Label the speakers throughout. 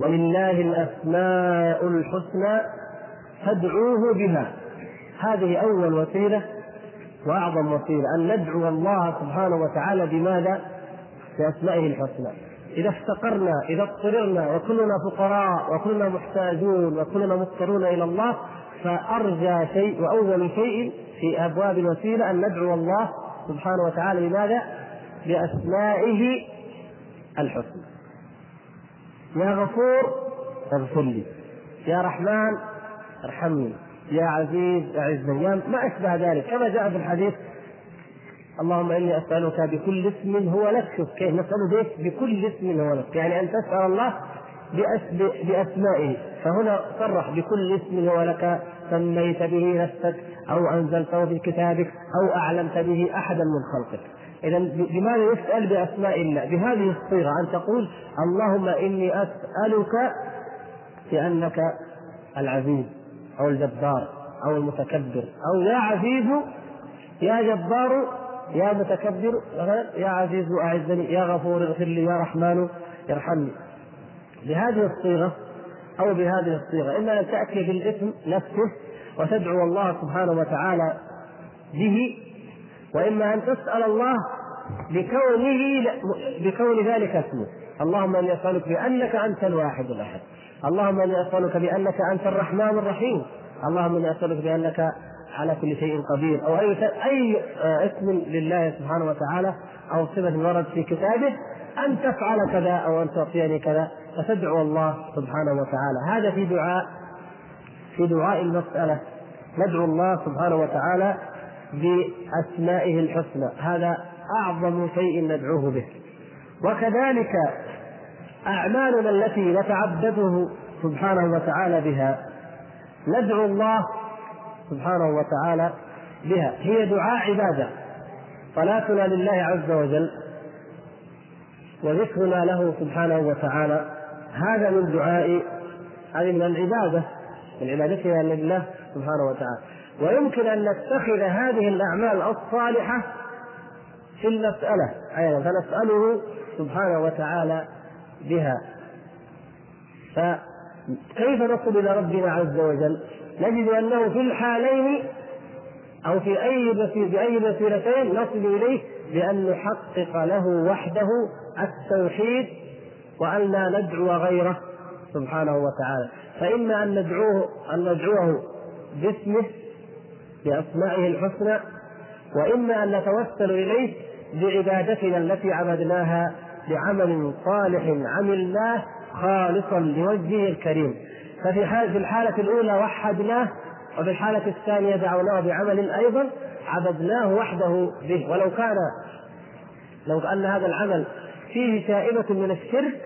Speaker 1: ولله الأسماء الحسنى فادعوه بها هذه أول وسيلة وأعظم وسيلة أن ندعو الله سبحانه وتعالى بماذا؟ بأسمائه الحسنى إذا افتقرنا إذا اضطررنا وكلنا فقراء وكلنا محتاجون وكلنا مضطرون إلى الله فأرجى شيء وأول شيء في أبواب الوسيلة أن ندعو الله سبحانه وتعالى بماذا؟ بأسمائه الحسنى يا غفور اغفر لي. يا رحمن ارحمني. يا عزيز اعزني ما أشبه ذلك. كما جاء في الحديث اللهم إني أسألك بكل اسم هو لك. شوف كيف نساله بكل اسم هو لك. يعني أن تسأل الله بأسمائه. فهنا صرح بكل اسم هو لك. سميت به نفسك أو أنزلته في كتابك أو أعلمت به أحدا من خلقك. اذا لماذا يسال بأسماء الله؟ بهذه الصيغة أن تقول اللهم إني أسألك بأنك العزيز أو الجبار أو المتكبر أو يا عزيز يا جبار يا متكبر يا عزيز أعزني يا غفور اغفر لي يا رحمن ارحمني. بهذه الصيغة أو بهذه الصيغة إما أن تأتي بالاسم نفسه وتدعو الله سبحانه وتعالى به وإما أن تسأل الله بكونه بكون ذلك اسمه. اللهم إني أسألك بأنك أنت الواحد الأحد. اللهم إني أسألك بأنك أنت الرحمن الرحيم. اللهم إني أسألك بأنك على كل شيء قدير. أو أي أي اسم لله سبحانه وتعالى أو صفة ورد في كتابه. أن تفعل كذا أو أن تعطيني كذا. فتدعو الله سبحانه وتعالى. هذا في دعاء في دعاء المسألة. ندعو الله سبحانه وتعالى بأسمائه الحسنى. هذا أعظم شيء ندعوه به. وكذلك أعمالنا التي نتعبده سبحانه وتعالى بها ندعو الله سبحانه وتعالى بها. هي دعاء عبادة صلاتنا لله عز وجل وذكرنا له سبحانه وتعالى. هذا من دعاء هذه من العبادة من عبادتنا لله سبحانه وتعالى. ويمكن أن نتخذ هذه الأعمال الصالحة في المساله أيضا فنسأله سبحانه وتعالى بها فكيف نصل إلى ربنا عز وجل؟ نجد أنه في الحالين أو في أي باي وسيلتين نصل إليه بأن نحقق له وحده التوحيد وأن لا ندعو غيره سبحانه وتعالى فإما أن ندعوه أن ندعوه باسمه بأسمائه الحسنى وإما أن نتوسل إليه بعبادتنا التي عبدناها بعمل صالح عملناه خالصا لوجهه الكريم. ففي حال في الحالة الأولى وحدناه وفي الحالة الثانية دعوناه بعمل أيضا عبدناه وحده به. ولو كان لو أن هذا العمل فيه شائبة من الشرك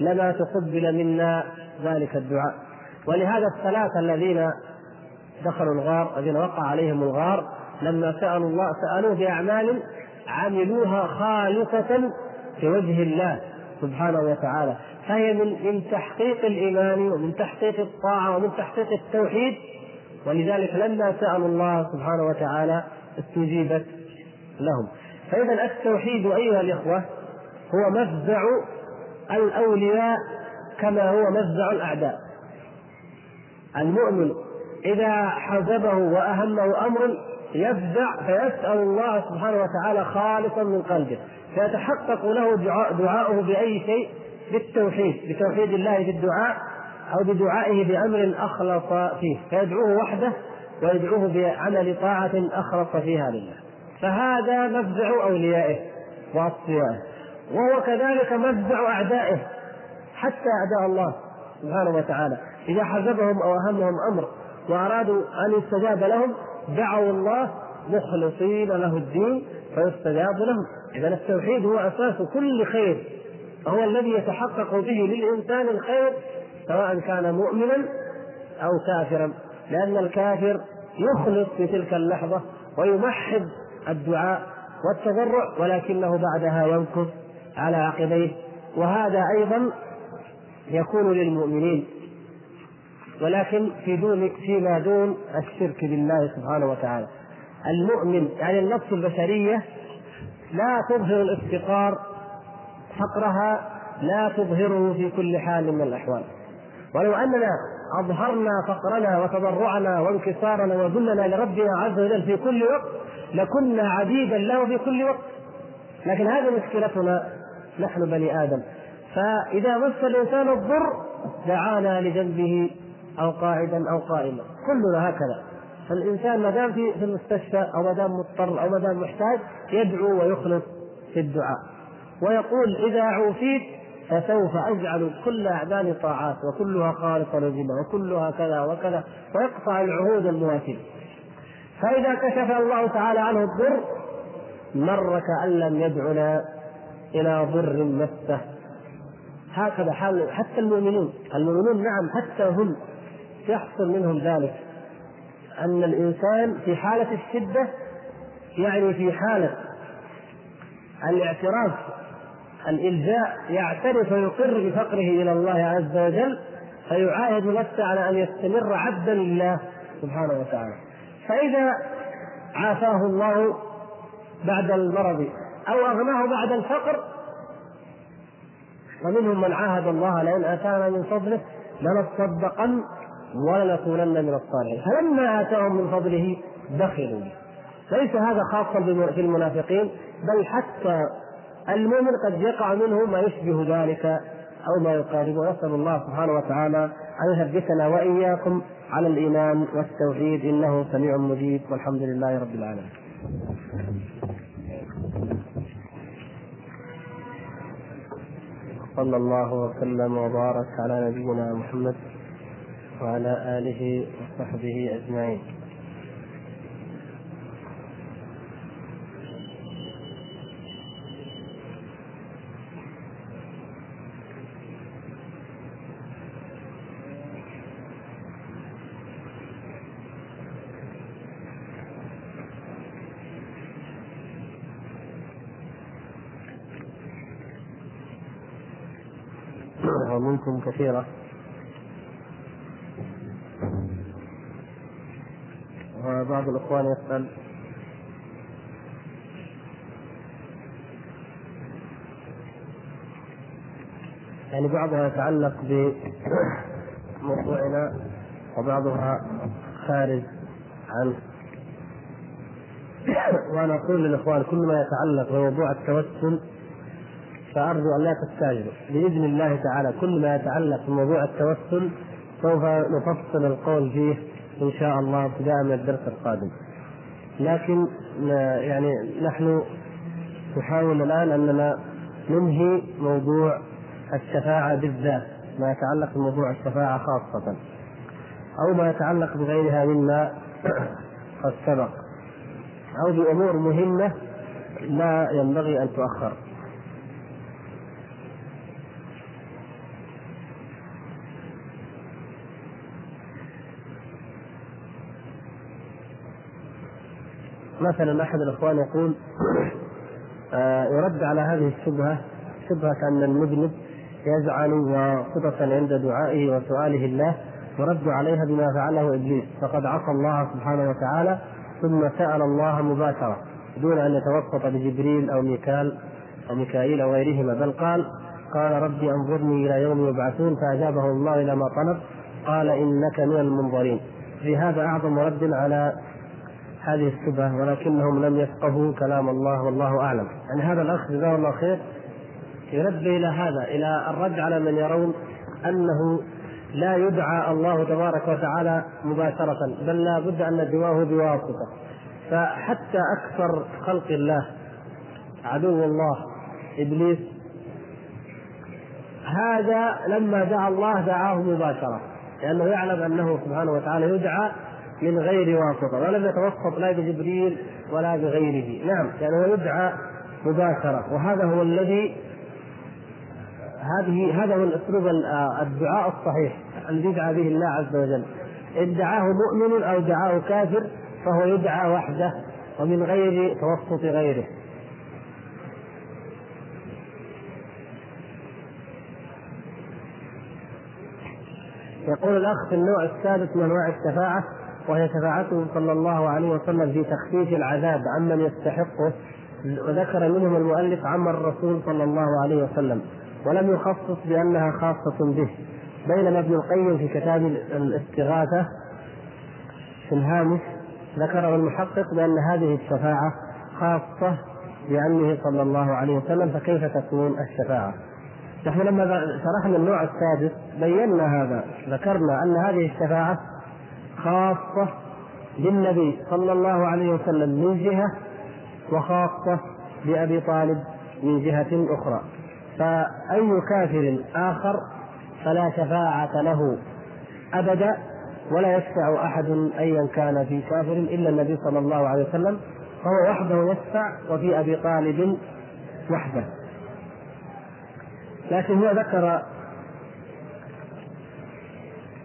Speaker 1: لما تقبل منا ذلك الدعاء. ولهذا الثلاثة الذين دخلوا الغار الذين وقع عليهم الغار لما سألوا الله سألوه بأعمال عملوها خالصة في وجه الله سبحانه وتعالى. فهي من من تحقيق الإيمان ومن تحقيق الطاعة ومن تحقيق التوحيد. ولذلك لما سالوا الله سبحانه وتعالى استجيبت لهم. فإذا التوحيد أيها الإخوة هو مفزع الأولياء كما هو مفزع الأعداء. المؤمن إذا حزبه وأهمه أمر يفزع فيسأل الله سبحانه وتعالى خالصا من قلبه. فيتحقق له دعاؤه بأي شيء؟ بالتوحيد بتوحيد الله في الدعاء أو بدعائه بأمر أخلص فيه. فيدعوه وحده ويدعوه بعمل طاعة أخلص فيها لله. فهذا مفزع أوليائه وأصفيائه. وهو كذلك مفزع أعدائه حتى أعداء الله سبحانه وتعالى. إذا حزبهم أو أهمهم أمر وأرادوا أن يستجاب لهم دعوا الله مخلصين له الدين فيستجاب لهم. اذا التوحيد هو أساس كل خير هو الذي يتحقق به للإنسان الخير سواء كان مؤمنا أو كافرا لأن الكافر يخلص في تلك اللحظة ويمحض الدعاء والتضرع ولكنه بعدها ينكث على عقبيه. وهذا أيضا يكون للمؤمنين ولكن في دون فيما دون الشرك بالله سبحانه وتعالى. المؤمن يعني النفس البشرية لا تظهر الافتقار فقرها لا تظهره في كل حال من الأحوال. ولو أننا أظهرنا فقرنا وتضرعنا وانكسارنا وذلنا لربنا عز وجل في كل وقت لكنا عبيدا له في كل وقت. لكن هذه مشكلتنا نحن بني آدم. فإذا مس الإنسان الضر دعانا لجنبه أو قاعدا أو قائما. كلنا هكذا. فالإنسان ما دام في المستشفى أو ما دام مضطر أو ما دام محتاج يدعو ويخلص في الدعاء. ويقول إذا عوفيت فسوف أجعل كل أعمالي طاعات وكلها خالصة لله وكلها كذا وكذا. ويقطع العهود المواسية فإذا كشف الله تعالى عنه الضر مر كأن لم يدعنا إلى ضر مسه. هكذا حال حتى المؤمنون. المؤمنون نعم حتى هم يحصل منهم ذلك أن الإنسان في حالة الشدة يعني في حالة الاعتراف الإلجاء يعترف ويقر بفقره إلى الله عز وجل فيعاهد نفسه على أن يستمر عبدا لله سبحانه وتعالى. فإذا عافاه الله بعد المرض أو أغناه بعد الفقر ومنهم من عاهد الله لئن آتانا من فضله لنصدقن ولنكونن من الصالحين. فلما آتاهم من فضله بخلوا ليس هذا خاصا في المنافقين بل حتى المؤمن قد يقع منه ما يشبه ذلك أو ما يقاربه. نسأل الله سبحانه وتعالى أن يثبتنا وإياكم على الإيمان والتوحيد. إنه سميع مجيب. والحمد لله رب العالمين. صلى الله وسلم وبارك على نبينا محمد. وعلى آله وصحبه أجمعين. ومنكم كثيرة. وبعض الإخوان يسأل. يعني بعضها يتعلق بموضوعنا وبعضها خارج عنه. وأنا أقول للإخوان كل ما يتعلق بموضوع التوسل فأرجو أن لا تستعجلوا. بإذن الله تعالى كل ما يتعلق بموضوع التوسل سوف نفصل القول فيه إن شاء الله ابتداء من الدرس القادم. لكن يعني نحن نحاول الآن أننا ننهي موضوع الشفاعة بالذات ما يتعلق بموضوع الشفاعة خاصة أو ما يتعلق بغيرها مما قد سبق أو بأمور مهمة لا ينبغي أن تؤخر. مثلا أحد الأخوان يقول آه يرد على هذه الشبهة شبهة ان المذنب يجعل واسطة عند دعائه وسؤاله الله يرد عليها بما فعله إبليس فقد عصى الله سبحانه وتعالى ثم سأل الله مباشرة دون أن يتوسط بجبريل أو ميكال أو ميكائيل أو غيرهما بل قال قال ربي أنظرني إلى يوم يبعثون فاجابه الله إلى ما طلب قال إنك من المنظرين في هذا أعظم رد على هذه الشبهة ولكنهم لم يفقهوا كلام الله والله أعلم. يعني هذا الأخ جزاه الله خير ينبه إلى هذا إلى الرد على من يرون أنه لا يدعى الله تبارك وتعالى مباشرة بل لا بد أن ندعوه بواسطة. فحتى أكثر خلق الله عدو الله إبليس هذا لما دعا الله دعاه مباشرة لأنه يعلم أنه سبحانه وتعالى يدعى من غير واسطة ولم يتوسط لا بجبريل ولا بغيره. نعم لأنه يدعى مباشرة. وهذا هو الذي هذه هذا هو الأسلوب الدعاء الصحيح الذي يدعى به الله عز وجل. إن دعاه مؤمن أو دعاه كافر فهو يدعى وحده ومن غير توسط غيره. يقول الأخ في النوع الثالث من أنواع الشفاعة وهي شفاعته صلى الله عليه وسلم في تخفيف العذاب عمن يستحقه وذكر منهم المؤلف عم الرسول صلى الله عليه وسلم ولم يخصص بأنها خاصة به بينما ابن القيم في كتاب الاستغاثة في الهامش ذكره المحقق بأن هذه الشفاعة خاصة بعمه صلى الله عليه وسلم فكيف تكون الشفاعة؟ نحن لما شرحنا النوع السادس بينا هذا ذكرنا أن هذه الشفاعة خاصة بالنبي صلى الله عليه وسلم من جهة وخاصة بأبي طالب من جهة أخرى. فأي كافر آخر فلا شفاعة له أبدا ولا يشفع أحد أيا كان في كافر إلا النبي صلى الله عليه وسلم فهو وحده يشفع وفي أبي طالب وحده. لكن هو ذكر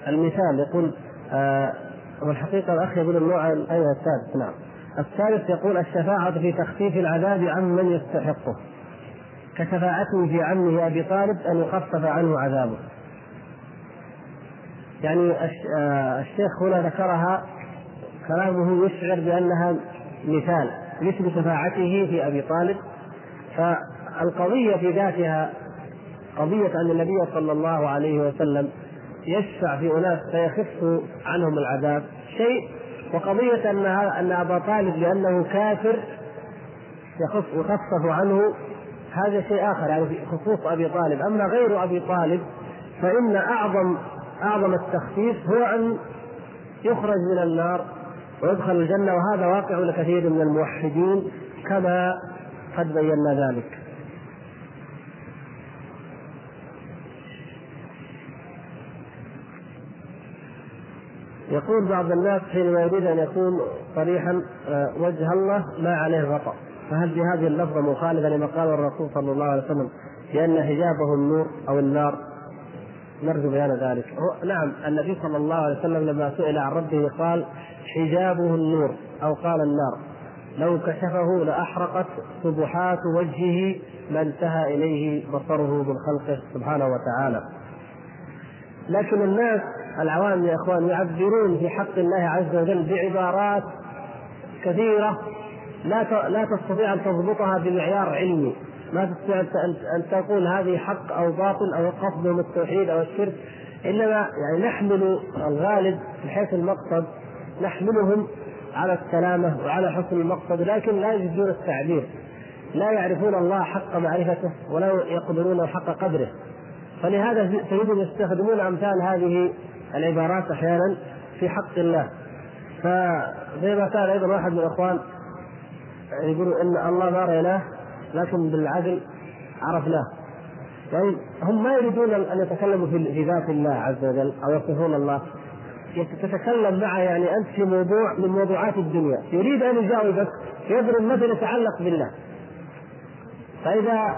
Speaker 1: المثال يقول آه والحقيقة الأخ يقول النوع أيوه الثالث نعم. الثالث يقول الشفاعة في تخفيف العذاب عن من يستحقه. كشفاعته في عمه أبي طالب أن يخفف عنه عذابه. يعني آه، الشيخ هنا ذكرها كلامه يشعر بأنها مثال مثل شفاعته في أبي طالب. فالقضية في ذاتها قضية أن النبي صلى الله عليه وسلم. يشفع في أناس فيخف عنهم العذاب شيء. وقضية أن أن أبا طالب لأنه كافر يخف يخفف عنه هذا شيء آخر يعني خصوص أبي طالب. أما غير أبي طالب فإن أعظم أعظم التخفيف هو أن يخرج من النار ويدخل الجنة وهذا واقع لكثير من الموحدين كما قد بينا ذلك. يقول بعض الناس حينما يريد أن يكون صريحا آه، وجه الله ما عليه غطاء. فهل بهذه اللفظة مخالفة لما قال الرسول صلى الله عليه وسلم بأن حجابه النور أو النار؟ نرجو بيان ذلك. نعم النبي صلى الله عليه وسلم لما سئل عن ربه قال حجابه النور أو قال النار. لو كشفه لأحرقت سبحات وجهه ما انتهى إليه بصره من خلقه سبحانه وتعالى. لكن الناس العوام يا إخوان يعبرون في حق الله عز وجل بعبارات كثيرة لا لا تستطيع أن تضبطها بمعيار علمي. ما تستطيع أن تقول هذه حق أو باطل أو قصدهم التوحيد أو الشرك إنما يعني نحمل الغالب من حيث المقصد نحملهم على السلامة وعلى حسن المقصد لكن لا يجدون التعبير. لا يعرفون الله حق معرفته ولا يقدرون حق قدره. فلهذا تجدهم يستخدمون أمثال هذه العبارات أحيانا في حق الله. فزي ما كان أيضا واحد من الإخوان يقول إن الله ما رأيناه لكن بالعدل عرفناه. يعني هم ما يريدون أن يتكلموا في ذات الله عز وجل أو يصفون الله. تتكلم معه يعني أنت في موضوع من موضوعات الدنيا. يريد أن يجاوبك يضرب مثل يتعلق بالله. فإذا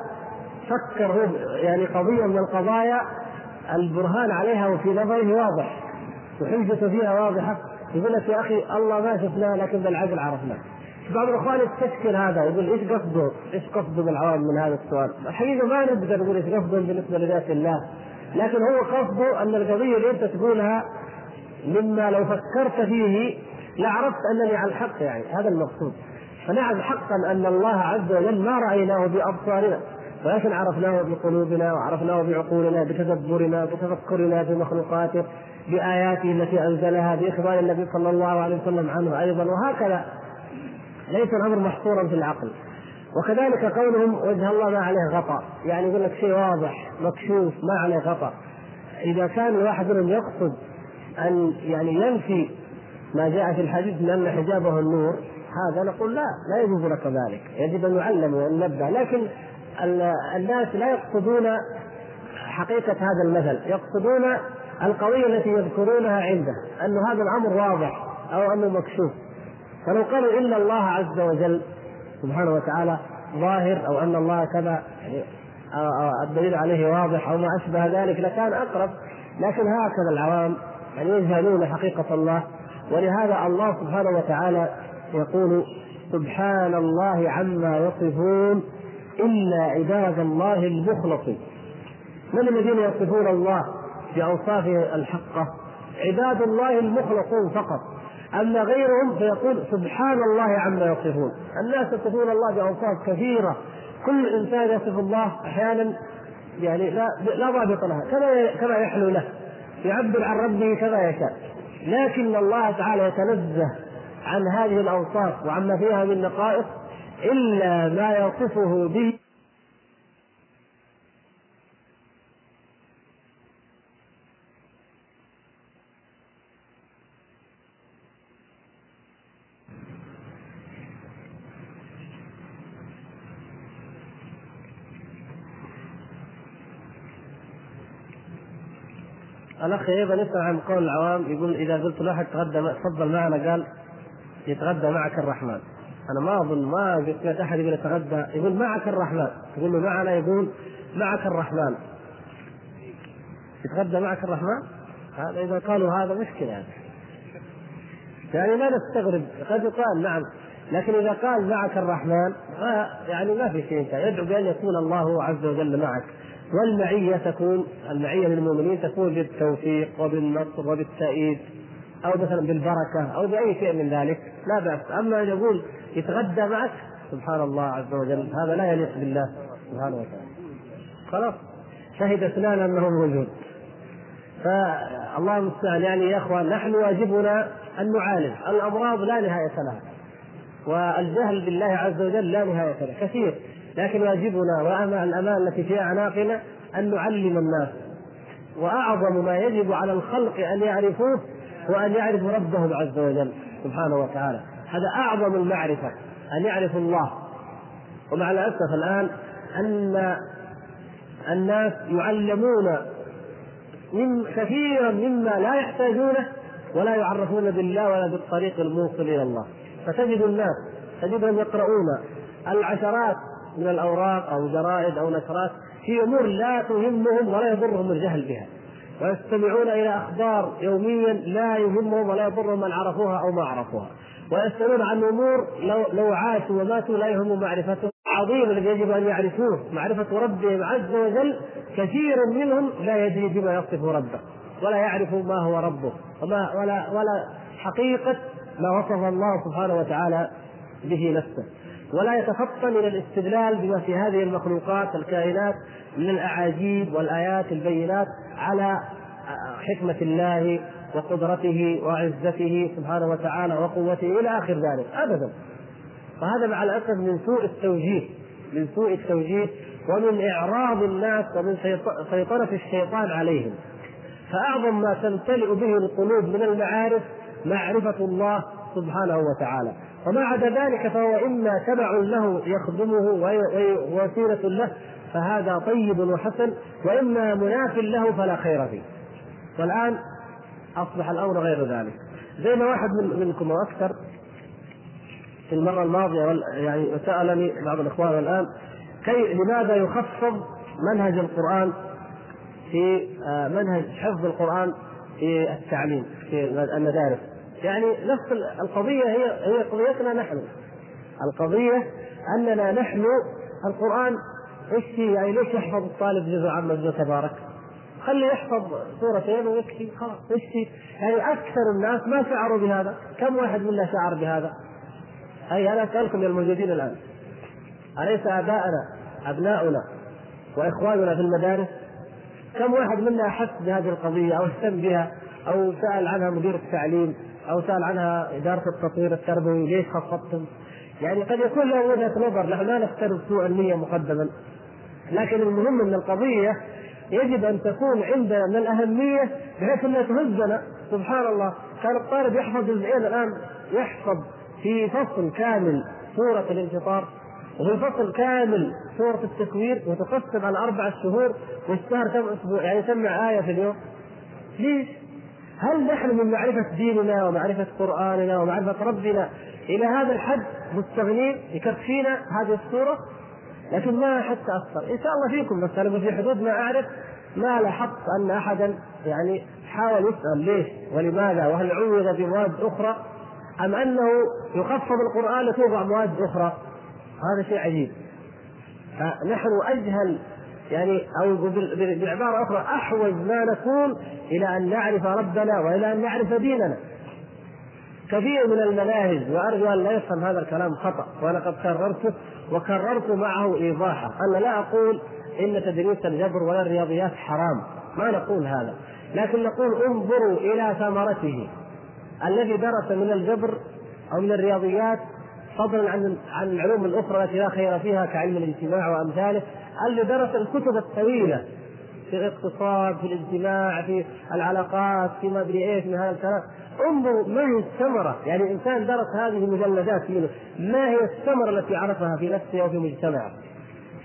Speaker 1: فكر هو يعني قضية من القضايا البرهان عليها وفي نظره واضح وحجته فيها واضحة يقول لك يا أخي الله ما شفناه لكن بالعدل عرفناه بعض الإخوان يستشكل هذا يقول إيش قصده؟ إيش قصده بالعوام من هذا السؤال؟ الحقيقة ما نقدر نقول إيش قصده بالنسبة لذات الله لكن هو قصده أن القضية اللي أنت تقولها مما لو فكرت فيه لعرفت أنني على الحق يعني هذا المقصود فنعم حقا أن الله عز وجل ما رأيناه بأبصارنا ولكن عرفناه بقلوبنا وعرفناه بعقولنا بتدبرنا بتفكرنا في مخلوقاته بآياته التي أنزلها بإخبار النبي صلى الله عليه وسلم عنه أيضا وهكذا. ليس الأمر محصورا في العقل. وكذلك قولهم وجه الله ما عليه غطاء يعني يقول لك شيء واضح مكشوف ما عليه غطاء إذا كان الواحد منهم يقصد أن يعني ينفي ما جاء في الحديث من أن حجابه النور هذا نقول لا لا يجوز لك ذلك. يجب أن يعلم نبدأ لكن الناس لا يقصدون حقيقة هذا المثل يقصدون القضية التي يذكرونها عنده أن هذا الأمر واضح أو أنه مكشوف. فلو قالوا إن الله عز وجل سبحانه وتعالى ظاهر أو أن الله كذا يعني الدليل عليه واضح أو ما أشبه ذلك لكان أقرب. لكن هكذا العوام يعني يجهلون حقيقة الله ولهذا الله سبحانه وتعالى يقول سبحان الله عما يصفون. إلا عباد الله المخلصين من الذين يصفون الله بأوصافه الحقة عباد الله المخلصون فقط. أما غيرهم فيقول سبحان الله عما يصفون. الناس يصفون الله بأوصاف كثيرة. كل إنسان يصف الله أحيانا يعني لا لا ضابط لها. كما كما يحلو له. يعبر عن ربه كما يشاء. لكن الله تعالى يتنزه عن هذه الأوصاف وعما فيها من نقائص إلا ما يصفه به. الأخ أيضا يسأل عن قول العوام يقول إذا قلت لاحد تغدى تفضل معنا قال يتغدى معك الرحمن. أنا ما أظن ما سمعت أحد يقول يتغدى يقول معك الرحمن. يقول له معنا يقول معك الرحمن. يتغدى معك الرحمن؟ هذا إذا قالوا هذا مشكلة يعني. يعني لا نستغرب. قد يقال نعم لكن إذا قال معك الرحمن يعني ما في شيء. يدعو بأن يكون الله عز وجل معك. والمعية تكون المعية للمؤمنين تكون بالتوفيق وبالنصر وبالتأييد أو مثلا بالبركة أو بأي شيء من ذلك. لا بأس. أما أن يقول يتغدى معك. سبحان الله عز وجل. هذا لا يليق بالله سبحانه وتعالى. خلاص. شهد اثنان أنه موجود. فالله المستعان. يعني يا إخوان نحن واجبنا أن نعالج. الأمراض لا نهاية لها. والجهل بالله عز وجل لا نهاية له. كثير. لكن واجبنا وأما الأمان التي في أعناقنا أن نعلم الناس. وأعظم ما يجب على الخلق أن يعرفوه هو أن يعرفوا ربهم عز وجل سبحانه وتعالى. هذا أعظم المعرفة أن يعرفوا الله. ومع الأسف الآن أن الناس يعلمون من كثيرا مما لا يحتاجونه ولا يعرفون بالله ولا بالطريق الموصل إلى الله. فتجد الناس تجدهم يقرؤون العشرات من الأوراق أو جرائد أو نشرات في أمور لا تهمهم ولا يضرهم الجهل بها. ويستمعون إلى أخبار يوميا لا يهمهم ولا يضرهم من عرفوها أو ما عرفوها. ويسالون عن امور لو لو عاشوا وماتوا لا يهم معرفته. عظيم الذي يجب أن يعرفوه. معرفة ربهم عز وجل كثير منهم لا يدري بما يصف ربه ولا يعرف ما هو ربه وما ولا ولا حقيقة ما وصف الله سبحانه وتعالى به نفسه. ولا يتفطن إلى الاستدلال بما في هذه المخلوقات الكائنات من الأعاجيب والآيات البينات على حكمة الله وقدرته وعزته سبحانه وتعالى وقوته إلى آخر ذلك ابدا. وهذا مع الأسف من سوء التوجيه من سوء التوجيه ومن إعراض الناس ومن سيطره الشيطان عليهم. فأعظم ما تمتلئ به القلوب من المعارف معرفة الله سبحانه وتعالى. وما عدا ذلك فهو إما تبع له يخدمه ووسيله له فهذا طيب وحسن وإما مناف له فلا خير فيه. والآن أصبح الأمر غير ذلك. زي ما واحد من منكم أو أكثر في المرة الماضية يعني سألني بعض الإخوان الآن كي لماذا يخفض منهج القرآن في آه، منهج حفظ القرآن في التعليم في المدارس؟ يعني نفس القضية هي هي قضيتنا نحن. القضية أننا نحن القرآن إيش يعني ليش يحفظ الطالب جزء عما جزء تبارك؟ خليه يحفظ سورتين ويكفي خلاص إيش يعني أكثر الناس ما شعروا بهذا، كم واحد منا شعر بهذا؟ اي أنا أسألكم يا الموجودين الآن. أليس آباءنا أبناؤنا وإخواننا في المدارس؟ كم واحد منا احس بهذه القضية أو اهتم بها أو سأل عنها مدير التعليم أو سأل عنها إدارة التطوير التربوي؟ ليش خفضتم؟ يعني قد يكون له وجهة نظر نحن لا نفترض سوء النية مقدما. لكن المهم إن القضية يجب أن تكون عندنا من الاهميه بحيث أنها تهزنا. سبحان الله كان الطالب يحفظ جزئين الآن يحفظ في فصل كامل سورة الانفطار وفي فصل كامل سورة التكوير وتقسم على أربعة شهور والشهر كم أسبوع؟ يعني سمع آية في اليوم؟ ليش؟ هل نحن من معرفة ديننا ومعرفة قرآننا ومعرفة ربنا إلى هذا الحد مستغنين؟ يكفينا هذه الصورة لكن ما حتى أكثر. إن شاء الله فيكم بس أنا في حدود ما أعرف ما لاحظت أن أحدا يعني حاول يسأل ليش ولماذا وهل عوض بمواد أخرى أم أنه يخفض القرآن لتوضع مواد أخرى؟ هذا شيء عجيب. فنحن أجهل يعني أو بعبارة أخرى أحوج ما نكون إلى أن نعرف ربنا وإلى أن نعرف ديننا. كثير من المناهج وأرجو أن لا يفهم هذا الكلام خطأ وأنا قد كررته. وكررت معه ايضاحه أنا لا أقول إن تدريس الجبر ولا الرياضيات حرام ما نقول هذا لكن نقول انظروا إلى ثمرته. الذي درس من الجبر أو من الرياضيات فضلا عن عن العلوم الأخرى التي لا خير فيها كعلم الاجتماع وأمثاله اللي درس الكتب الطويلة. في الاقتصاد في الاجتماع في العلاقات في ما أدري إيش من هذا الكلام. انظروا ما هي الثمرة. يعني انسان درس هذه المجلدات فيه ما هي الثمرة التي عرفها في نفسه وفي مجتمعه؟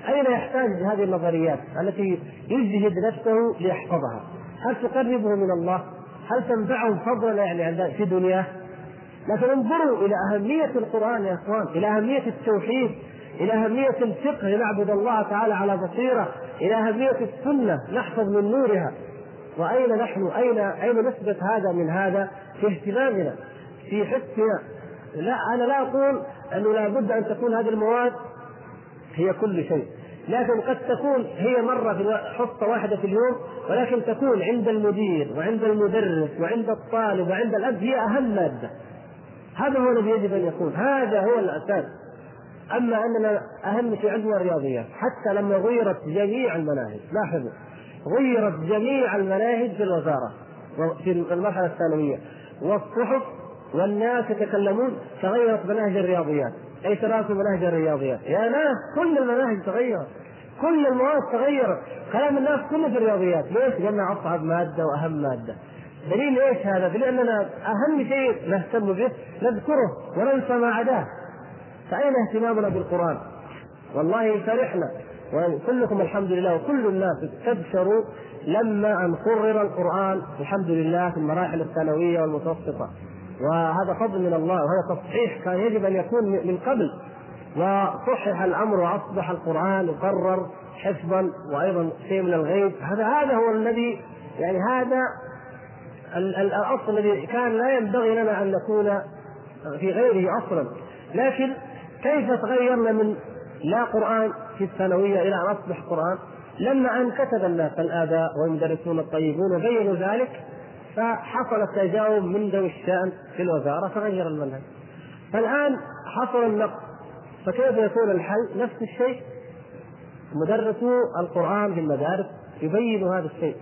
Speaker 1: أين يحتاج هذه النظريات التي يجهد نفسه ليحفظها؟ هل تقربه من الله؟ هل تنفعه فضلا يعني في دنياه؟ لكن انظروا إلى أهمية القرآن يا إخوان إلى أهمية التوحيد. إلى أهمية الفقه لنعبد الله تعالى على بصيرة. إلى أهمية السنة نحفظ من نورها. وأين نحن؟ اين أين نثبت هذا من هذا؟ في اهتمامنا في حسنا. لا أنا لا أقول أنه لابد أن تكون هذه المواد هي كل شيء. لكن قد تكون هي مرة في حصة واحدة في اليوم ولكن تكون عند المدير وعند المدرس وعند الطالب وعند الأب هي أهم مادة. هذا هو الذي يجب أن يكون. هذا هو الأساس. أما أننا أهم شيء عندنا الرياضيات حتى لما غيرت جميع المناهج لاحظوا غيرت جميع المناهج في الوزارة في المرحلة الثانوية والصحف والناس يتكلمون تغيرت مناهج الرياضيات اي تراسم مناهج الرياضيات يا ناس كل المناهج تغيرت كل المواد تغيرت كلام الناس كله في الرياضيات ليش؟ لأنها أصعب مادة وأهم مادة دليل إيش هذا؟ دليل اننا أهم شيء نهتم به نذكره وننسى ما عداه فأين اهتمامنا بالقرآن؟ والله فرحنا. وكلكم الحمد لله وكل الناس استبشروا لما أن قرر القرآن الحمد لله في المراحل الثانوية والمتوسطة. وهذا فضل من الله وهذا تصحيح كان يجب أن يكون من قبل. وصحح الأمر وأصبح القرآن يقرر حفظا وأيضا شيء من الغيب. هذا هذا هو الذي يعني هذا الأصل الذي كان لا ينبغي لنا أن نكون في غيره أصلا. لكن كيف تغيرنا من لا قرآن في الثانوية إلى ان أصبح قرآن؟ لما أن كتب الناس الآباء والمدرسون الطيبون وبينوا ذلك فحصل التجاوب من ذوي الشأن في الوزارة فغير المنهج. فالآن حصل النقص فكيف يكون الحل؟ نفس الشيء. مدرسو القرآن في المدارس يبين هذا الشيء.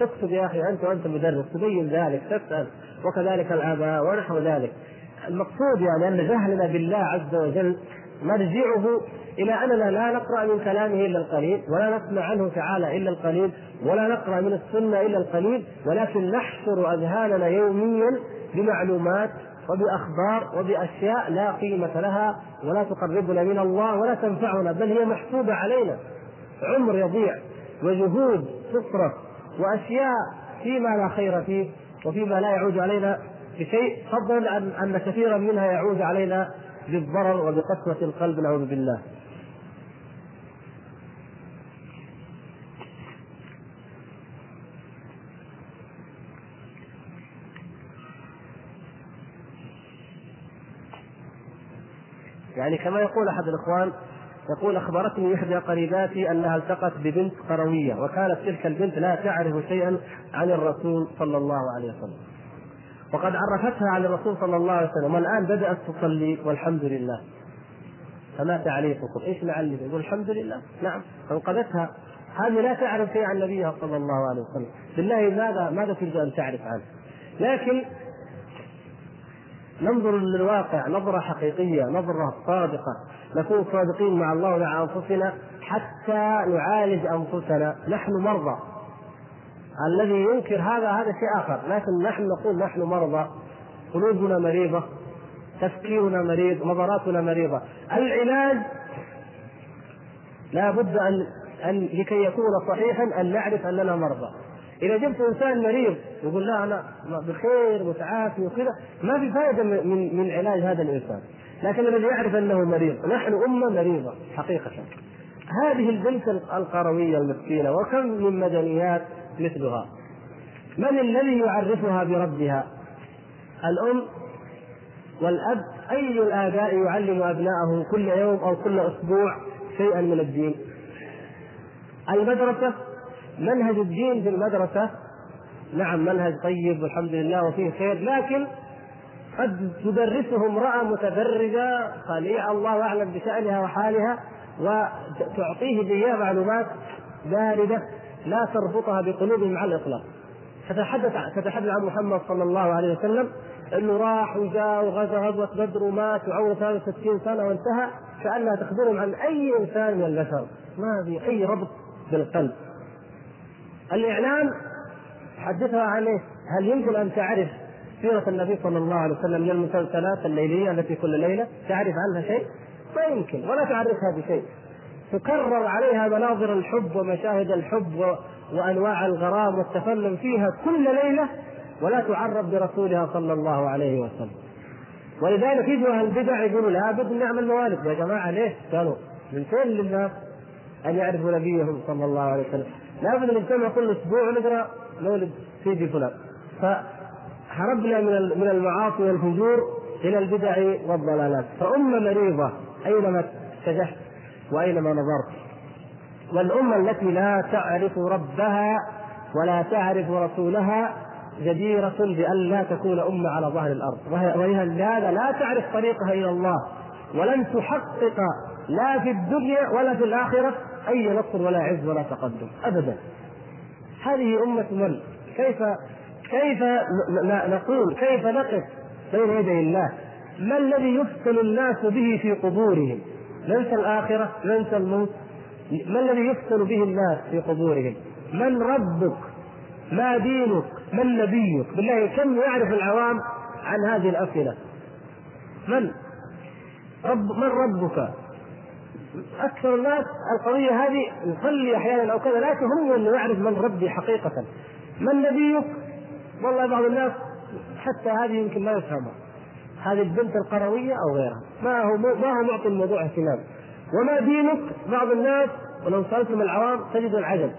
Speaker 1: تكتب يا أخي أنت وأنت مدرس تبين ذلك تسأل وكذلك الآباء ونحو ذلك. المقصود يعني أن جهلنا بالله عز وجل مرجعه إلى أننا لا نقرأ من كلامه إلا القليل ولا نسمع عنه تعالى إلا القليل ولا نقرأ من السنة إلا القليل ولكن نحشر أذهاننا يوميا بمعلومات وبأخبار وبأشياء لا قيمة لها ولا تقربنا من الله ولا تنفعنا بل هي محسوبة علينا. عمر يضيع وجهود تصرف وأشياء فيما لا خير فيه وفيما لا يعود علينا. بشيء فضلا عن أن كثيرا منها يعود علينا بالضرر وبقسوة القلب نعوذ بالله. يعني كما يقول أحد الإخوان يقول أخبرتني إحدى قريباتي أنها التقت ببنت قرويه وكانت تلك البنت لا تعرف شيئا عن الرسول صلى الله عليه وسلم. وقد عرفتها عن الرسول صلى الله عليه وسلم والآن بدأت تصلي والحمد لله. فما تعليقكم؟ إيش نعلق؟ يقول الحمد لله. نعم انقذتها هذه لا تعرف شيئا عن نبيها صلى الله عليه وسلم. بالله ماذا ماذا تريد أن تعرف عنه؟ لكن ننظر للواقع نظرة حقيقية نظرة صادقة. نكون صادقين مع الله ومع أنفسنا حتى نعالج أنفسنا. نحن مرضى. الذي ينكر هذا هذا شيء آخر. لكن نحن نقول نحن مرضى قلوبنا مريضة تفكيرنا مريض نظراتنا مريضة. العلاج لا بد أن أن لكي يكون صحيحا أن نعرف أننا مرضى. إذا جبت إنسان مريض يقول لا أنا بخير متعافي وكذا ما في فائدة من من علاج هذا الإنسان. لكن الذي يعرف أنه مريض نحن أمة مريضة حقيقة. هذه البنت القروية المسكينة وكم من مدنيات مثلها. من الذي يعرفها بربها؟ الأم والأب. أي الآباء يعلم ابنائه كل يوم أو كل أسبوع شيئا من الدين؟ المدرسة. منهج الدين في المدرسة. نعم منهج طيب والحمد لله وفيه خير لكن قد تدرسه امرأة متبرجة خليعة الله أعلم بشأنها وحالها وتعطيه بإياه معلومات باردة. لا تربطها بقلوبهم مع الإطلاق. تتحدث تتحدث عن محمد صلى الله عليه وسلم إنه راح وجاء وغزا غزوة بدر ومات وعمره 63 سنة وانتهى كأنها تخبرهم عن أي إنسان من البشر. ما في أي ربط بالقلب. الإعلام حدثها عن إيش؟ هل يمكن أن تعرف سيرة النبي صلى الله عليه وسلم من المسلسلات الليلية التي كل ليلة؟ تعرف عنها شيء؟ ما يمكن ولا تعرفها بشيء. تكرر عليها مناظر الحب ومشاهد الحب. وأنواع الغرام والتفنن فيها كل ليلة ولا تعرف برسولها صلى الله عليه وسلم ولذلك يجوا أهل البدع يقولوا لابد نعمل موالد يا جماعة ليه؟ قالوا من فين للناس أن يعرفوا نبيهم صلى الله عليه وسلم لابد نجتمع كل أسبوع ونقرا مولد سيدي فلان فهربنا من من المعاصي والفجور إلى البدع والضلالات فأمة مريضة أينما اتجهت واينما نظرت والأمة التي لا تعرف ربها ولا تعرف رسولها جديرة بأن لا تكون أمة على ظهر الأرض وهي لهذا لا تعرف طريقها إلى الله ولن تحقق لا في الدنيا ولا في الآخرة أي نصر ولا عز ولا تقدم أبدا هذه أمة من؟ كيف كيف نقول كيف نقف بين يدي الله؟ ما الذي يفتن الناس به في قبورهم؟ ننسى الآخرة ننسى الموت ما الذي يفتن به الناس في قبورهم؟ من ربك؟ ما دينك؟ من نبيك؟ بالله كم يعرف العوام عن هذه الأسئلة؟ من؟ رب من ربك؟ أكثر الناس القضية هذه نصلي أحيانا أو كذا لا تهم أنه يعرف من ربي حقيقة من نبيك؟ والله بعض الناس حتى هذه يمكن ما يفهمها هذه البنت القروية أو غيرها. ما هو ما هو معطي الموضوع اهتمام. وما دينك؟ بعض الناس ولو سألتم العوام تجد العجب.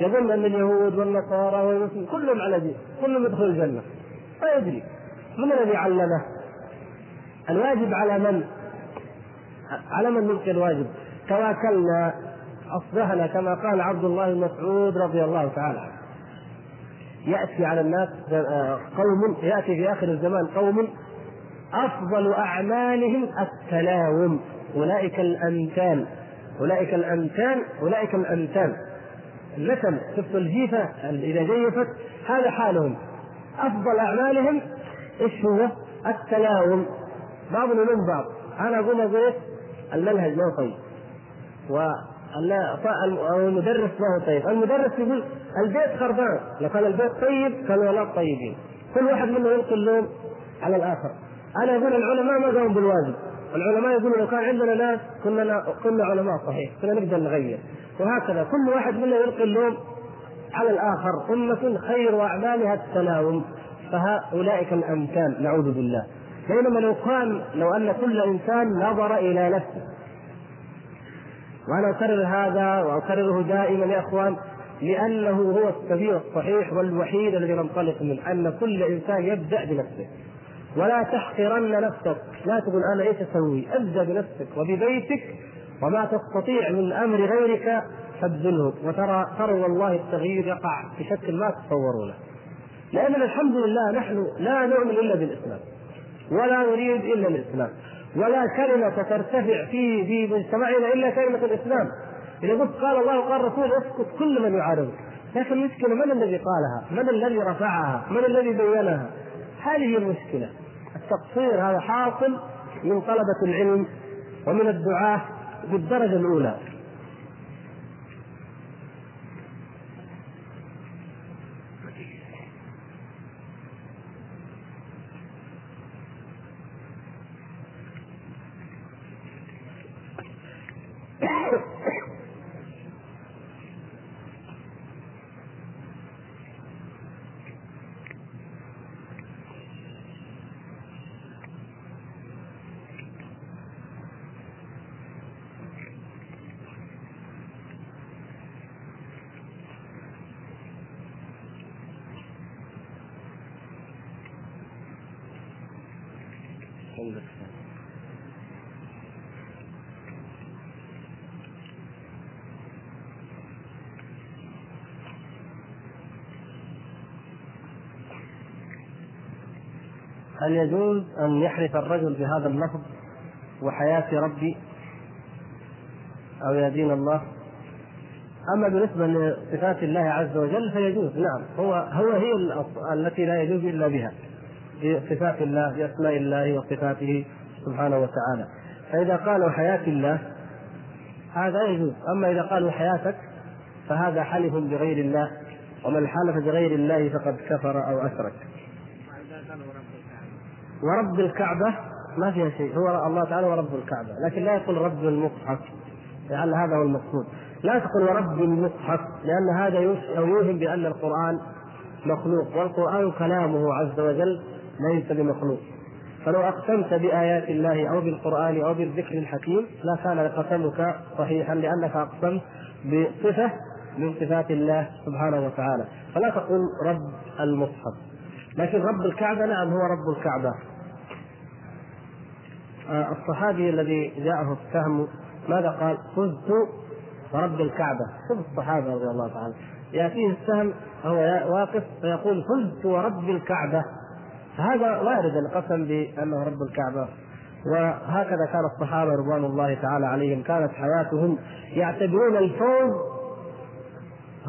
Speaker 1: يظن أن اليهود والنصارى والمسلمين كلهم على دين كلهم يدخل الجنة. ما يدري. من الذي علمه؟ الواجب على من؟ على من نلقي الواجب؟ تواكلنا أصبحنا كما قال عبد الله بن مسعود رضي الله تعالى عنه. يأتي على الناس قوم يأتي في آخر الزمان قوم أفضل أعمالهم التلاوم. أولئك الأمثال. أولئك الأمثال. أولئك الأمثال. النسم شفت الجيفة؟ إذا جيفت هذا حالهم. أفضل أعمالهم إيش هو؟ التلاوم. بعضنا من بعض. أنا أقول أقول المنهج ما هو طيب. والمدرس ما هو طيب. المدرس يقول البيت خربان. لو كان البيت طيب كانوا الاولاد طيبين. كل واحد منا يلقي اللوم على الآخر. أنا أقول العلماء ما قاموا بالواجب. العلماء يقولوا لو كان عندنا ناس كنا كنا علماء صحيح كنا نقدر نغير. وهكذا كل واحد منا يلقي اللوم على الآخر أمة خير أعمالها التلاوم فهؤلاء الأمثال نعوذ بالله. بينما لو كان لو أن كل إنسان نظر إلى نفسه. وأنا أكرر هذا وأكرره دائما يا إخوان لأنه هو السبيل الصحيح والوحيد الذي ننطلق منه أن كل إنسان يبدأ بنفسه. ولا تحقرن نفسك. لا تقول أنا إيش أسوي؟ أبدأ بنفسك وببيتك وما تستطيع من أمر غيرك فابذله. وترى ترى والله التغيير يقع بشكل ما تتصورونه. لاننا الحمد لله نحن لا نؤمن إلا بالإسلام. ولا نريد إلا الإسلام. ولا كلمة ترتفع في في مجتمعنا إلا كلمة الإسلام. إذا قلت قال الله وقال الرسول اسكت كل من يعارضك. لكن المشكلة من الذي قالها؟ من الذي رفعها؟ من الذي بينها؟ هذه المشكلة. التقصير هذا حاصل من طلبة العلم ومن الدعاة بالدرجة الأولى. هل يجوز أن يحلف الرجل بهذا اللفظ وحياة ربي أو يا دين الله؟ أما بالنسبة لصفات الله عز وجل فيجوز نعم. هو هو هي التي لا يجوز إلا بها. بصفات الله بأسماء الله وصفاته سبحانه وتعالى. فإذا قالوا حياة الله هذا يجوز. أما إذا قالوا حياتك فهذا حلف بغير الله. ومن حلف بغير الله فقد كفر أو أشرك. ورب الكعبة ما فيها شيء. هو الله تعالى ورب الكعبة. لكن لا يقول رب المصحف لعل هذا هو المقصود. لا تقل ورب المصحف لأن هذا يوهم بأن القرآن مخلوق والقرآن كلامه عز وجل ليس بمخلوق. فلو أقسمت بآيات الله أو بالقرآن أو بالذكر الحكيم لا كان قسمك صحيحا لأنك أقسمت بصفة من صفات الله سبحانه وتعالى. فلا تقول رب المصحف. لكن رب الكعبة نعم هو رب الكعبة. آه، الصحابي الذي جاءه السهم ماذا قال؟ فزت ورب الكعبة. شوف الصحابة رضي الله تعالى. يأتيه السهم وهو واقف فيقول فزت ورب الكعبة. هذا وارد القسم بأنه رب الكعبة. وهكذا كان الصحابة رضوان الله تعالى عليهم. كانت حياتهم يعتبرون الفوز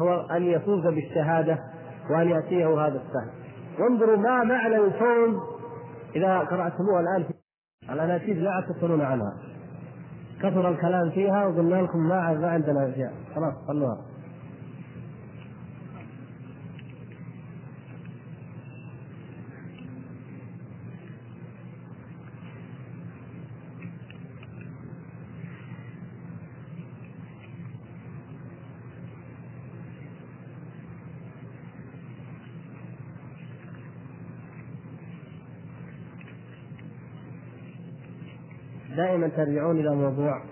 Speaker 1: هو أن يفوز بالشهادة وأن يأتيه هذا السهم. وانظروا ما معنى الفوز إذا قراتموها الآن في الاناشيد لا تسالون عنها. كثر الكلام فيها وقلنا لكم ما ما عندنا أشياء. خلاص خلوها دائما ترجعون إلى موضوع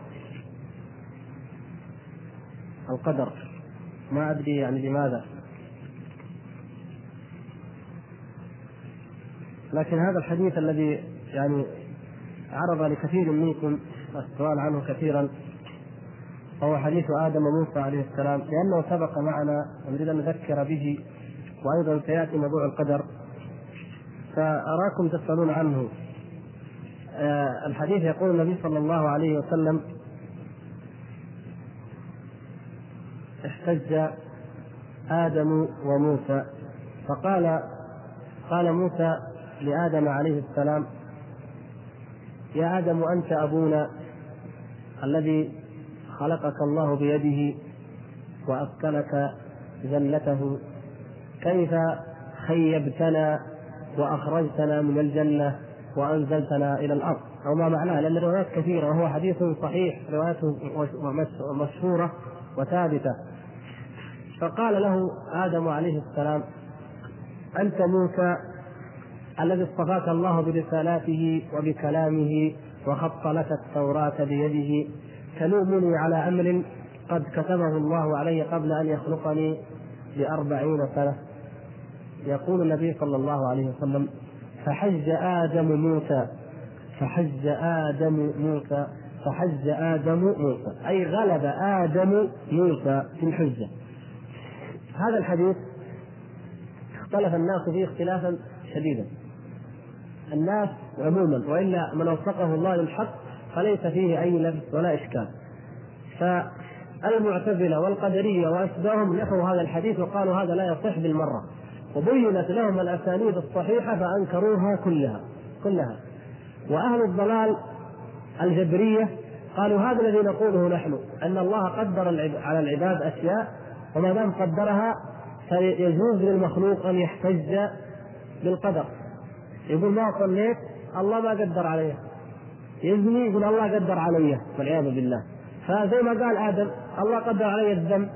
Speaker 1: القدر. ما أدري يعني لماذا. لكن هذا الحديث الذي يعني عرض لكثير منكم السؤال عنه كثيرا وهو حديث آدم وموسى عليه السلام لأنه سبق معنا ونريد أن نذكر به وأيضا سيأتي موضوع القدر. فأراكم تسألون عنه. الحديث يقول النبي صلى الله عليه وسلم احتج آدم وموسى. فقال قال موسى لآدم عليه السلام يا آدم أنت أبونا الذي خلقك الله بيده وأسكنك جنته. كيف خيبتنا وأخرجتنا من الجنة؟ وأنزلتنا إلى الأرض. أو ما معناه لأن الروايات كثيرة وهو حديث صحيح رواياته مشهورة وثابتة. فقال له آدم عليه السلام أنت موسى الذي اصطفاك الله برسالاته وبكلامه وخط لك التوراة بيده تلومني على أمر قد كتبه الله علي قبل أن يخلقني بأربعين سنة؟ يقول النبي صلى الله عليه وسلم فحج آدم موسى. فحج آدم موسى. فحج آدم موسى. أي غلب آدم موسى في الحجة. هذا الحديث اختلف الناس فيه اختلافا شديدا. الناس عموما وإلا من وفقه الله للحق فليس فيه أي لبس ولا إشكال. فالمعتزلة والقدرية وأشباههم نفوا هذا الحديث وقالوا هذا لا يصح بالمرة. وبينت لهم الأسانيد الصحيحة فأنكروها كلها كلها. وأهل الضلال الجبرية قالوا هذا الذي نقوله نحن أن الله قدر على العباد أشياء وما دام قدرها فيجوز للمخلوق أن يحتج بالقدر. يقول ما صليت؟ الله ما قدر علي. يزني يقول الله قدر علي والعياذ بالله. فزي ما قال آدم الله قدر علي الذنب.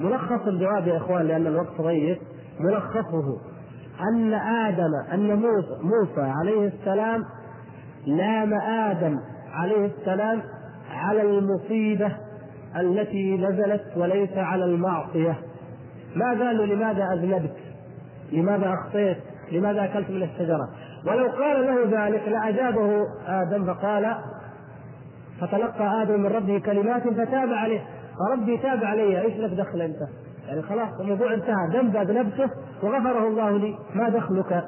Speaker 1: ملخص الجواب يا إخوان لأن الوقت ضيق. ملخصه أن آدم أن موسى, موسى عليه السلام لام آدم عليه السلام على المصيبة التي نزلت وليس على المعصية. ما قال لماذا أذنبت لماذا أخطيت؟ لماذا أكلت من الشجرة؟ ولو قال له ذلك لأجابه آدم فقال فتلقى آدم من ربه كلمات فتاب عليه. فربي تاب علي إيش لك دخل أنت؟ يعني خلاص الموضوع انتهى. ذنب بنفسه وغفره الله لي ما دخلك.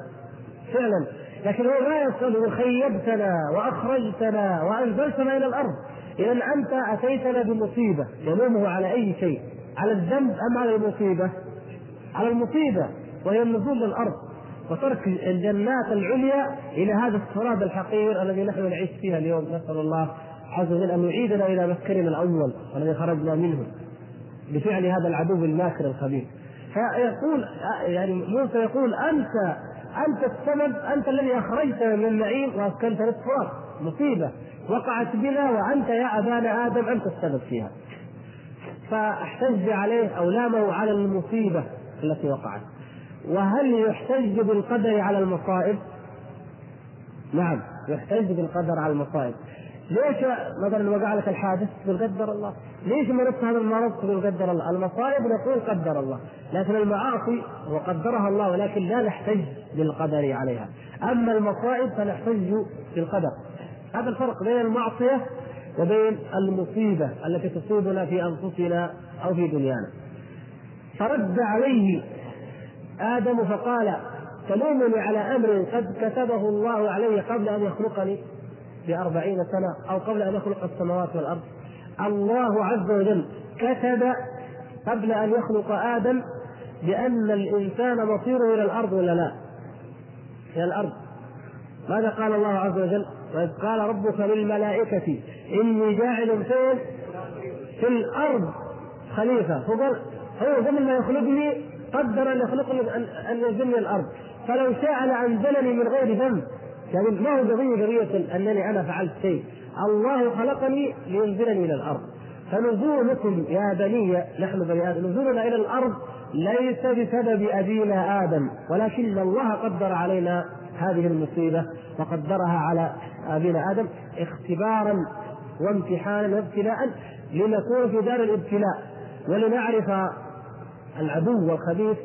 Speaker 1: فعلا. لكن هو ما يقول خيبتنا وأخرجتنا وأنزلتنا إلى الأرض. إذا أنت أتيتنا بمصيبة. يلومه على أي شيء؟ على الذنب أم على المصيبة؟ على المصيبة وهي النزول للأرض وترك الجنات العليا إلى هذا التراب الحقير الذي نحن نعيش فيها اليوم. نسأل الله عز وجل أن يعيدنا إلى مسكننا الأول الذي خرجنا منه. بفعل هذا العدو الماكر الخبيث. فيقول يعني موسى يقول أنت أنت السبب أنت الذي أخرجتنا من النعيم وأسكنتنا التراب مصيبة. وقعت بنا وأنت يا أبانا آدم أنت السبب فيها. فاحتج عليه أو لامه على المصيبة التي وقعت. وهل يحتج بالقدر على المصائب؟ نعم يحتج بالقدر على المصائب. ليش مثلا وقع لك الحادث تقول قدر الله؟ ليش مرضت هذا المرض تقول قدر الله؟ المصائب نقول قدر الله لكن المعاصي وقدرها الله ولكن لا نحتج بالقدر عليها. أما المصائب فنحتج بالقدر. هذا الفرق بين المعصية وبين المصيبة التي تصيبنا في أنفسنا أو في دنيانا. فرد عليه آدم فقال تلومني على أمر قد كتبه الله علي قبل أن يخلقني. بأربعين سنة أو قبل أن يخلق السماوات والأرض الله عز وجل كتب قبل أن يخلق آدم بأن الإنسان مصيره إلى الأرض ولا لا؟ إلى الأرض ماذا قال الله عز وجل؟ وإذ قال ربك للملائكة إني جاعل فين؟ في الأرض خليفة هو قال هو قبل ما يخلقني قدر أن يخلقني أن ينزلني الأرض فلو شاء لأنزلني من غير ذنب يعني ما هو قضية قضية أنني أنا فعلت شيء. الله خلقني لينزلني إلى الأرض. فنزولكم يا بني نحن بني آدم نزولنا إلى الأرض ليس بسبب أبينا آدم ولكن الله قدر علينا هذه المصيبة وقدرها على أبينا آدم اختبارا وامتحانا وابتلاء لنكون في دار الابتلاء. ولنعرف العدو والخبيث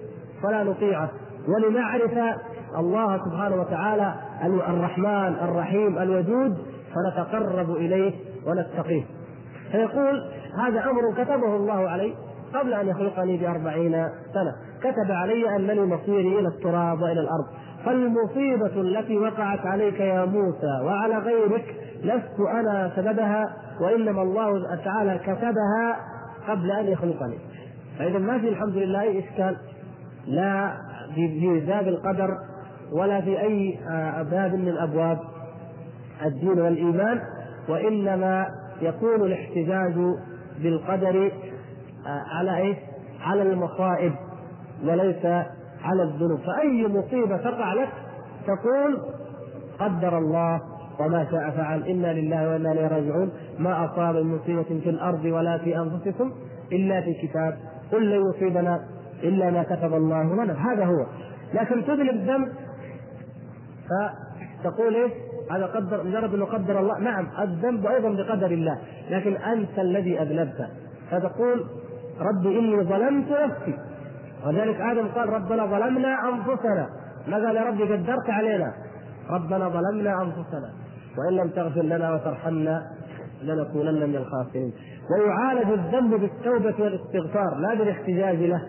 Speaker 1: فلا نطيعه. ولنعرف الله سبحانه وتعالى الرحمن الرحيم الودود فنتقرب إليه ونتقيه فيقول هذا أمر كتبه الله علي قبل أن يخلقني بأربعين سنة. كتب علي أنني مصيري إلى التراب وإلى الأرض. فالمصيبة التي وقعت عليك يا موسى وعلى غيرك لست أنا سببها وإنما الله تعالى كتبها قبل أن يخلقني. فإذا ما في الحمد لله اي إشكال لا في باب القدر ولا في أي آه، باب من أبواب الدين والإيمان وإنما يكون الاحتجاج بالقدر آه، على إيش؟ على المصائب وليس على الذنوب. فأي مصيبة تقع لك تقول قدر الله وما شاء فعل إنا لله وإنا إليه راجعون. ما أصاب من مصيبة في الأرض ولا في أنفسكم إلا في كتاب. قل لن يصيبنا إلا ما كتب الله لنا. هذا هو. لكن تذنب الذنب فتقول إيش؟ هذا قدر مجرد إنه قدر الله. نعم الذنب أيضا بقدر الله لكن أنت الذي أذنبت. فتقول ربي إني ظلمت نفسي. وذلك آدم قال ربنا ظلمنا أنفسنا. ما قال يا ربي قدرت علينا؟ ربنا ظلمنا أنفسنا. وإن لم تغفر لنا وترحمنا لنكونن من الخاسرين. ويعالج الذنب بالتوبة والاستغفار لا بالاحتجاج له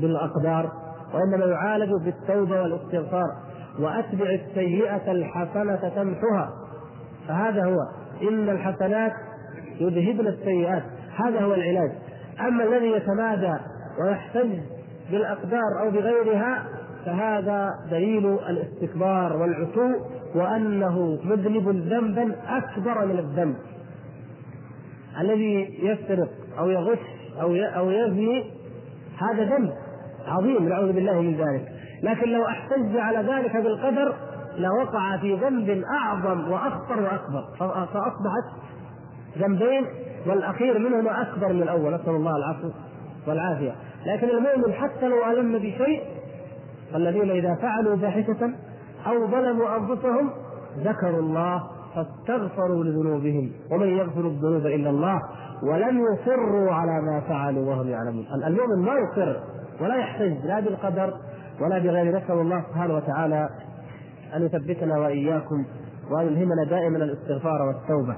Speaker 1: بالأقدار وإنما يعالج بالتوبة والاستغفار. وأتبع السيئة الحسنة تمحها فهذا هو. إن الحسنات يذهبن السيئات. هذا هو العلاج. أما الذي يتمادى ويحتج بالأقدار أو بغيرها فهذا دليل الاستكبار والعتو وأنه مذنب ذنبا أكبر من الذنب. الذي يسرق أو يغش أو أو يزني هذا ذنب عظيم. نعوذ بالله من ذلك. لكن لو احتج على ذلك بالقدر لوقع في ذنب اعظم واخطر واكبر. فاصبحت ذنبين والاخير منهما اكبر من الأول. نسأل الله العفو والعافية. لكن المؤمن حتى لو ألم بشيء الذين إذا فعلوا فاحشة أو ظلموا أنفسهم ذكروا الله فاستغفروا لذنوبهم. ومن يغفر الذنوب إلا الله ولم يصروا على ما فعلوا وهم يعلمون. المؤمن ما يصر ولا يحتج لا بالقدر ولا بغير نسأل الله سبحانه وتعالى أن يثبتنا وإياكم وأن يلهمنا دائما الاستغفار والتوبة.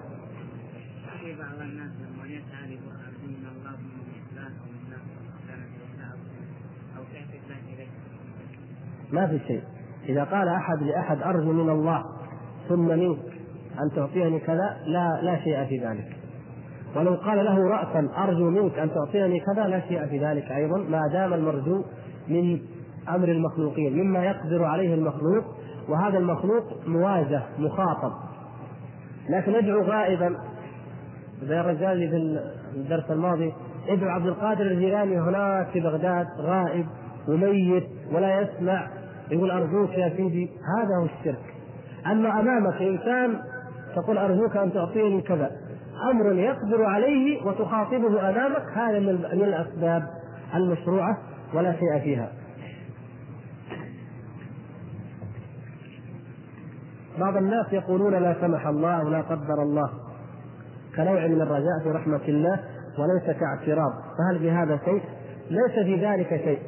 Speaker 1: ما في شيء. إذا قال أحد لأحد أرجو من الله ثم منك أن تعطيني كذا لا لا شيء في ذلك. ولو قال له رأسا أرجو منك أن تعطيني كذا لا شيء في ذلك أيضا ما دام المرجو من أمر المخلوقين مما يقدر عليه المخلوق وهذا المخلوق مواجه مخاطب. لكن ندعو غائبا زي الرجال في الدرس الماضي ادعو عبد القادر الجيلاني هناك في بغداد غائب وميت ولا يسمع يقول أرجوك يا سيدي هذا هو الشرك. أما أمامك إنسان تقول أرجوك أن تعطيني كذا. أمر يقدر عليه وتخاطبه أمامك هذا من الأسباب المشروعة ولا شيء فيها. بعض الناس يقولون لا سمح الله أو لا قدر الله كنوع من الرجاء في رحمة الله وليس كاعتراض. فهل بهذا شيء؟ ليس في ذلك شيء.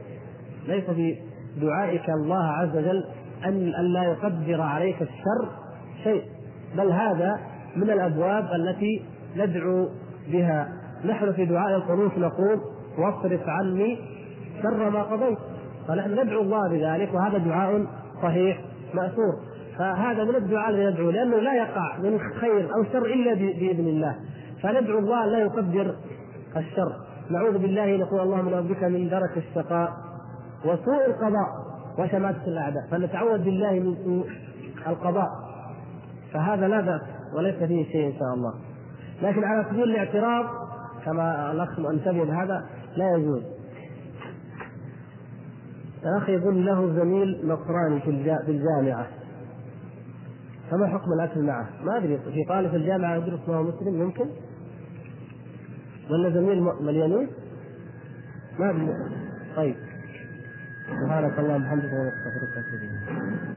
Speaker 1: ليس في دعائك الله عز وجل أن الا يقدر عليك الشر شيء. بل هذا من الأبواب التي ندعو بها. نحن في دعاء القنوت نقول واصرف عني شر ما قضيت. فنحن ندعو الله بذلك وهذا دعاء صحيح مأثور. فهذا من الدعاء الذي ندعو لأنه لا يقع من خير أو شر إلا بإذن الله. فندعو الله لا يقدر الشر. نعوذ بالله نقول اللهم نعوذ بك من درك الشقاء وسوء القضاء وشماتة الأعداء. فنتعوذ بالله من سوء القضاء. فهذا لا بأس وليس فيه شيء إن شاء الله. لكن على سبيل الاعتراض كما الأخ انتبه لهذا لا يجوز. الأخ يقول له زميل نصراني في الجامعة. فما حكم الأكل معه؟ ما أدري في طالب في الجامعة يدرس وهو مسلم يمكن؟ ولا زميل مليانين؟ ما أدري طيب سبحانك اللهم وبحمدك ونستغفرك ونتوب